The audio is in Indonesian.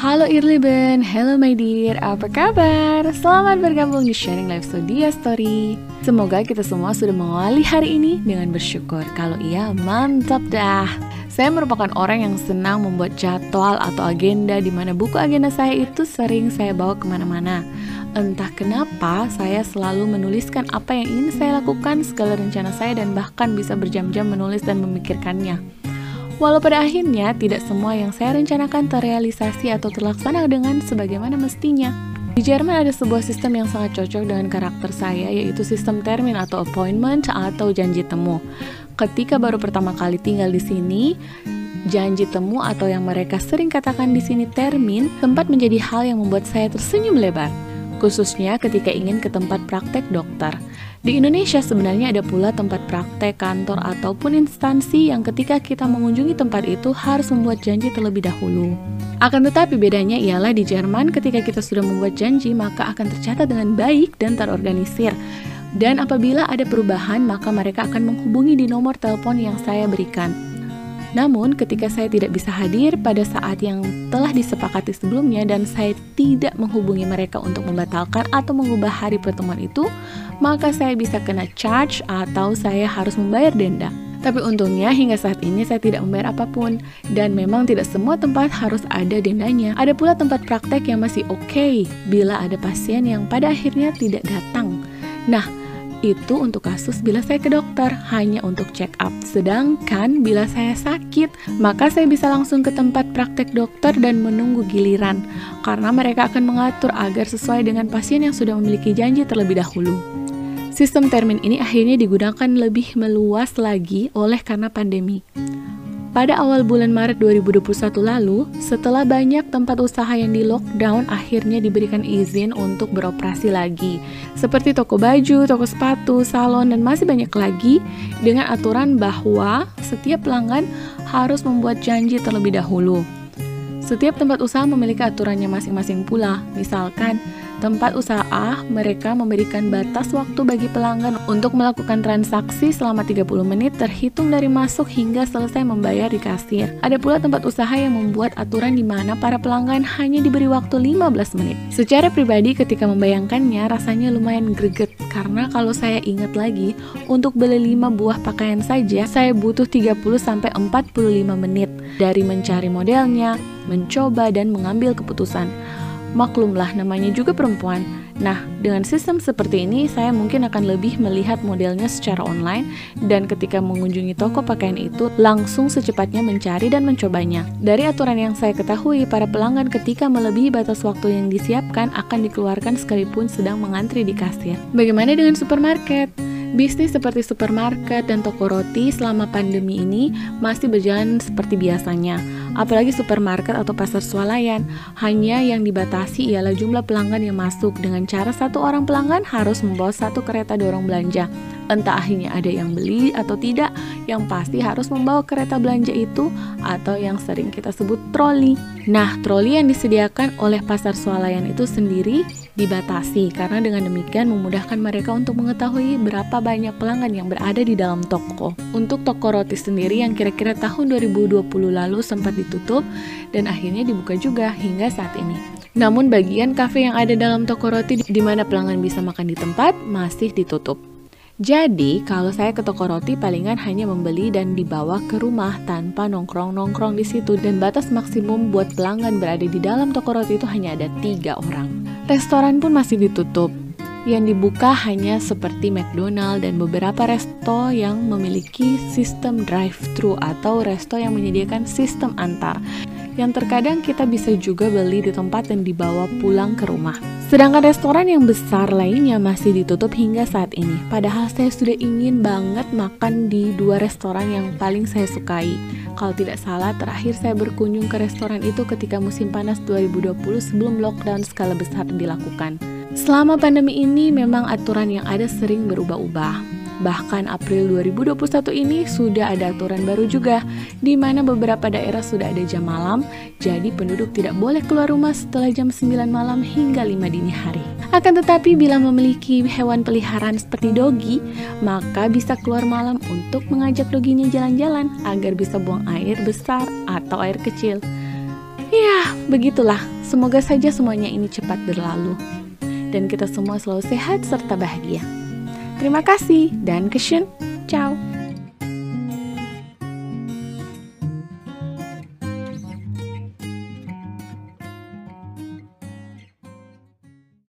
Halo Irliben, hello my dear, apa kabar? Selamat bergabung di Sharing Life Studio Story. Semoga kita semua sudah mengawali hari ini dengan bersyukur. Kalau iya, mantap dah. Saya merupakan orang yang senang membuat jadwal atau agenda di mana buku agenda saya itu sering saya bawa ke mana-mana. Entah kenapa saya selalu menuliskan apa yang ingin saya lakukan, segala rencana saya dan bahkan bisa berjam-jam menulis dan memikirkannya Walau pada akhirnya tidak semua yang saya rencanakan terrealisasi atau terlaksana dengan sebagaimana mestinya. Di Jerman ada sebuah sistem yang sangat cocok dengan karakter saya, yaitu sistem termin atau appointment atau janji temu. Ketika baru pertama kali tinggal di sini, janji temu atau yang mereka sering katakan di sini termin sempat menjadi hal yang membuat saya tersenyum lebar, khususnya ketika ingin ke tempat praktek dokter. Di Indonesia sebenarnya ada pula tempat praktek, kantor, ataupun instansi yang ketika kita mengunjungi tempat itu harus membuat janji terlebih dahulu. Akan tetapi bedanya ialah di Jerman ketika kita sudah membuat janji maka akan tercatat dengan baik dan terorganisir. Dan apabila ada perubahan maka mereka akan menghubungi di nomor telepon yang saya berikan. Namun, ketika saya tidak bisa hadir pada saat yang telah disepakati sebelumnya dan saya tidak menghubungi mereka untuk membatalkan atau mengubah hari pertemuan itu, maka saya bisa kena charge atau saya harus membayar denda. Tapi untungnya hingga saat ini saya tidak membayar apa pun dan memang tidak semua tempat harus ada dendanya. Ada pula tempat praktek yang masih oke okay bila ada pasien yang pada akhirnya tidak datang. Nah, itu untuk kasus bila saya ke dokter, hanya untuk check up. Sedangkan bila saya sakit, maka saya bisa langsung ke tempat praktek dokter dan menunggu giliran, karena mereka akan mengatur agar sesuai dengan pasien yang sudah memiliki janji terlebih dahulu. Sistem termin ini akhirnya digunakan lebih meluas lagi oleh karena pandemi. Pada awal bulan Maret 2021 lalu, setelah banyak tempat usaha yang di lockdown akhirnya diberikan izin untuk beroperasi lagi, seperti toko baju, toko sepatu, salon, dan masih banyak lagi dengan aturan bahwa setiap pelanggan harus membuat janji terlebih dahulu. Setiap tempat usaha memiliki aturannya masing-masing pula, misalkan Tempat usaha mereka memberikan batas waktu bagi pelanggan untuk melakukan transaksi selama 30 menit terhitung dari masuk hingga selesai membayar di kasir. Ada pula tempat usaha yang membuat aturan di mana para pelanggan hanya diberi waktu 15 menit. Secara pribadi ketika membayangkannya rasanya lumayan greget karena kalau saya ingat lagi, untuk beli 5 buah pakaian saja saya butuh 30 sampai 45 menit dari mencari modelnya, mencoba dan mengambil keputusan. Maklumlah namanya juga perempuan. Nah, dengan sistem seperti ini saya mungkin akan lebih melihat modelnya secara online dan ketika mengunjungi toko pakaian itu langsung secepatnya mencari dan mencobanya. Dari aturan yang saya ketahui, para pelanggan ketika melebihi batas waktu yang disiapkan akan dikeluarkan sekalipun sedang mengantri di kasir. Bagaimana dengan supermarket? Bisnis seperti supermarket dan toko roti selama pandemi ini masih berjalan seperti biasanya. Apalagi supermarket atau pasar swalayan, hanya yang dibatasi ialah jumlah pelanggan yang masuk dengan cara satu orang pelanggan harus membawa satu kereta dorong belanja. Entah akhirnya ada yang beli atau tidak, yang pasti harus membawa kereta belanja itu atau yang sering kita sebut troli. Nah, troli yang disediakan oleh pasar swalayan itu sendiri dibatasi karena dengan demikian memudahkan mereka untuk mengetahui berapa banyak pelanggan yang berada di dalam toko. Untuk toko roti sendiri yang kira-kira tahun 2020 lalu sempat ditutup dan akhirnya dibuka juga hingga saat ini. Namun bagian kafe yang ada dalam toko roti di mana pelanggan bisa makan di tempat masih ditutup. Jadi, kalau saya ke toko roti palingan hanya membeli dan dibawa ke rumah tanpa nongkrong-nongkrong di situ dan batas maksimum buat pelanggan berada di dalam toko roti itu hanya ada tiga orang. Restoran pun masih ditutup. Yang dibuka hanya seperti McDonald dan beberapa resto yang memiliki sistem drive-thru atau resto yang menyediakan sistem antar yang terkadang kita bisa juga beli di tempat dan dibawa pulang ke rumah. Sedangkan restoran yang besar lainnya masih ditutup hingga saat ini. Padahal saya sudah ingin banget makan di dua restoran yang paling saya sukai. Kalau tidak salah, terakhir saya berkunjung ke restoran itu ketika musim panas 2020 sebelum lockdown skala besar dilakukan. Selama pandemi ini memang aturan yang ada sering berubah-ubah. Bahkan April 2021 ini sudah ada aturan baru juga, di mana beberapa daerah sudah ada jam malam, jadi penduduk tidak boleh keluar rumah setelah jam 9 malam hingga 5 dini hari. Akan tetapi bila memiliki hewan peliharaan seperti dogi, maka bisa keluar malam untuk mengajak doginya jalan-jalan agar bisa buang air besar atau air kecil. Ya, begitulah, semoga saja semuanya ini cepat berlalu. Dan kita semua selalu sehat serta bahagia. Terima kasih dan kesun. Ciao.